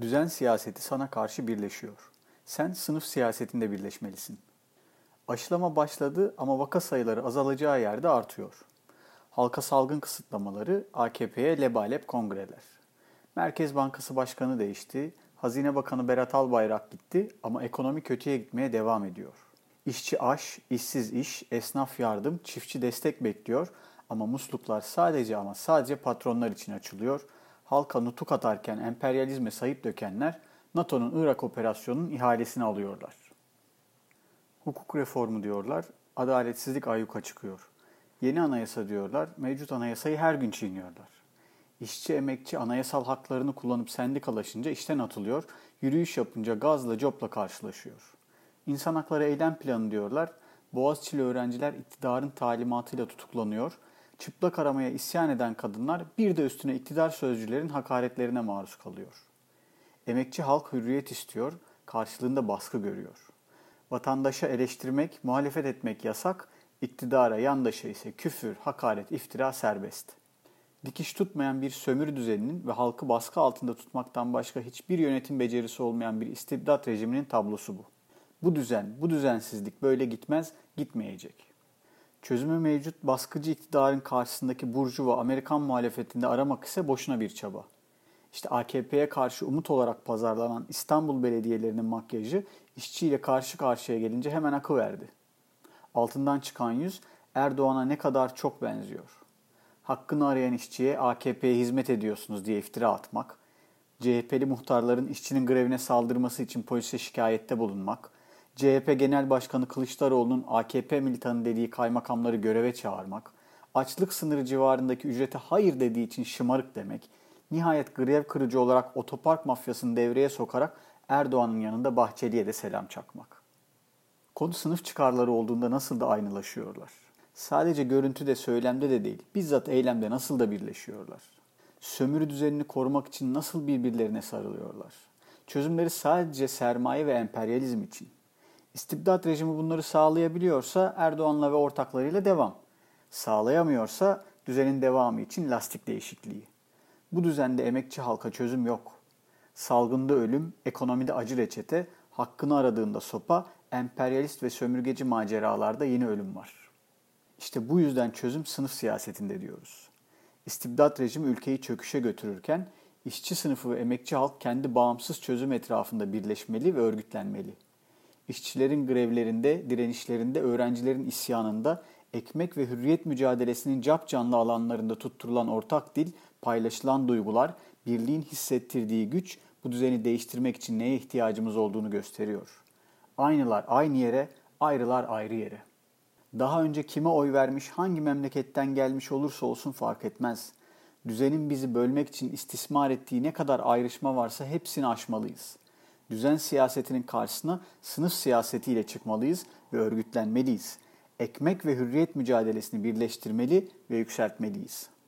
Düzen siyaseti sana karşı birleşiyor. Sen sınıf siyasetinde birleşmelisin. Aşılama başladı ama vaka sayıları azalacağı yerde artıyor. Halka salgın kısıtlamaları, AKP'ye lebalep kongreler. Merkez Bankası Başkanı değişti, Hazine Bakanı Berat Albayrak gitti ama ekonomi kötüye gitmeye devam ediyor. İşçi aş, işsiz iş, esnaf yardım, çiftçi destek bekliyor ama musluklar sadece ama sadece patronlar için açılıyor. Halka nutuk atarken emperyalizme sayıp dökenler NATO'nun Irak operasyonunun ihalesini alıyorlar. Hukuk reformu diyorlar, adaletsizlik ayyuka çıkıyor. Yeni anayasa diyorlar, mevcut anayasayı her gün çiğniyorlar. İşçi emekçi anayasal haklarını kullanıp sendikalaşınca işten atılıyor, yürüyüş yapınca gazla copla karşılaşıyor. İnsan hakları eylem planı diyorlar, Boğaziçi'li öğrenciler iktidarın talimatıyla tutuklanıyor, çıplak aramaya isyan eden kadınlar bir de üstüne iktidar sözcülerin hakaretlerine maruz kalıyor. Emekçi halk hürriyet istiyor, karşılığında baskı görüyor. Vatandaşa eleştirmek, muhalefet etmek yasak, iktidara, yandaşa ise küfür, hakaret, iftira serbest. Dikiş tutmayan bir sömürü düzeninin ve halkı baskı altında tutmaktan başka hiçbir yönetim becerisi olmayan bir istibdat rejiminin tablosu bu. Bu düzen, bu düzensizlik böyle gitmez, gitmeyecek. Çözümü mevcut baskıcı iktidarın karşısındaki burjuva Amerikan muhalefetinde aramak ise boşuna bir çaba. İşte AKP'ye karşı umut olarak pazarlanan İstanbul belediyelerinin makyajı işçiyle karşı karşıya gelince hemen akı verdi. Altından çıkan yüz Erdoğan'a ne kadar çok benziyor. Hakkını arayan işçiye AKP'ye hizmet ediyorsunuz diye iftira atmak, CHP'li muhtarların işçinin grevine saldırması için polise şikayette bulunmak, CHP Genel Başkanı Kılıçdaroğlu'nun AKP militanı dediği kaymakamları göreve çağırmak, açlık sınırı civarındaki ücrete hayır dediği için şımarık demek, nihayet grev kırıcı olarak otopark mafyasını devreye sokarak Erdoğan'ın yanında Bahçeli'ye de selam çakmak. Konu sınıf çıkarları olduğunda nasıl da aynılaşıyorlar. Sadece görüntüde, söylemde de değil, bizzat eylemde nasıl da birleşiyorlar. Sömürü düzenini korumak için nasıl birbirlerine sarılıyorlar. Çözümleri sadece sermaye ve emperyalizm için. İstibdat rejimi bunları sağlayabiliyorsa Erdoğan'la ve ortaklarıyla devam. Sağlayamıyorsa düzenin devamı için lastik değişikliği. Bu düzende emekçi halka çözüm yok. Salgında ölüm, ekonomide acı reçete, hakkını aradığında sopa, emperyalist ve sömürgeci maceralarda yeni ölüm var. İşte bu yüzden çözüm sınıf siyasetinde diyoruz. İstibdat rejimi ülkeyi çöküşe götürürken işçi sınıfı ve emekçi halk kendi bağımsız çözüm etrafında birleşmeli ve örgütlenmeli. İşçilerin grevlerinde, direnişlerinde, öğrencilerin isyanında, ekmek ve hürriyet mücadelesinin cap canlı alanlarında tutturulan ortak dil, paylaşılan duygular, birliğin hissettirdiği güç bu düzeni değiştirmek için neye ihtiyacımız olduğunu gösteriyor. Aynılar aynı yere, ayrılar ayrı yere. Daha önce kime oy vermiş, hangi memleketten gelmiş olursa olsun fark etmez. Düzenin bizi bölmek için istismar ettiği ne kadar ayrışma varsa hepsini aşmalıyız. Düzen siyasetinin karşısına sınıf siyasetiyle çıkmalıyız ve örgütlenmeliyiz. Ekmek ve hürriyet mücadelesini birleştirmeli ve yükseltmeliyiz.''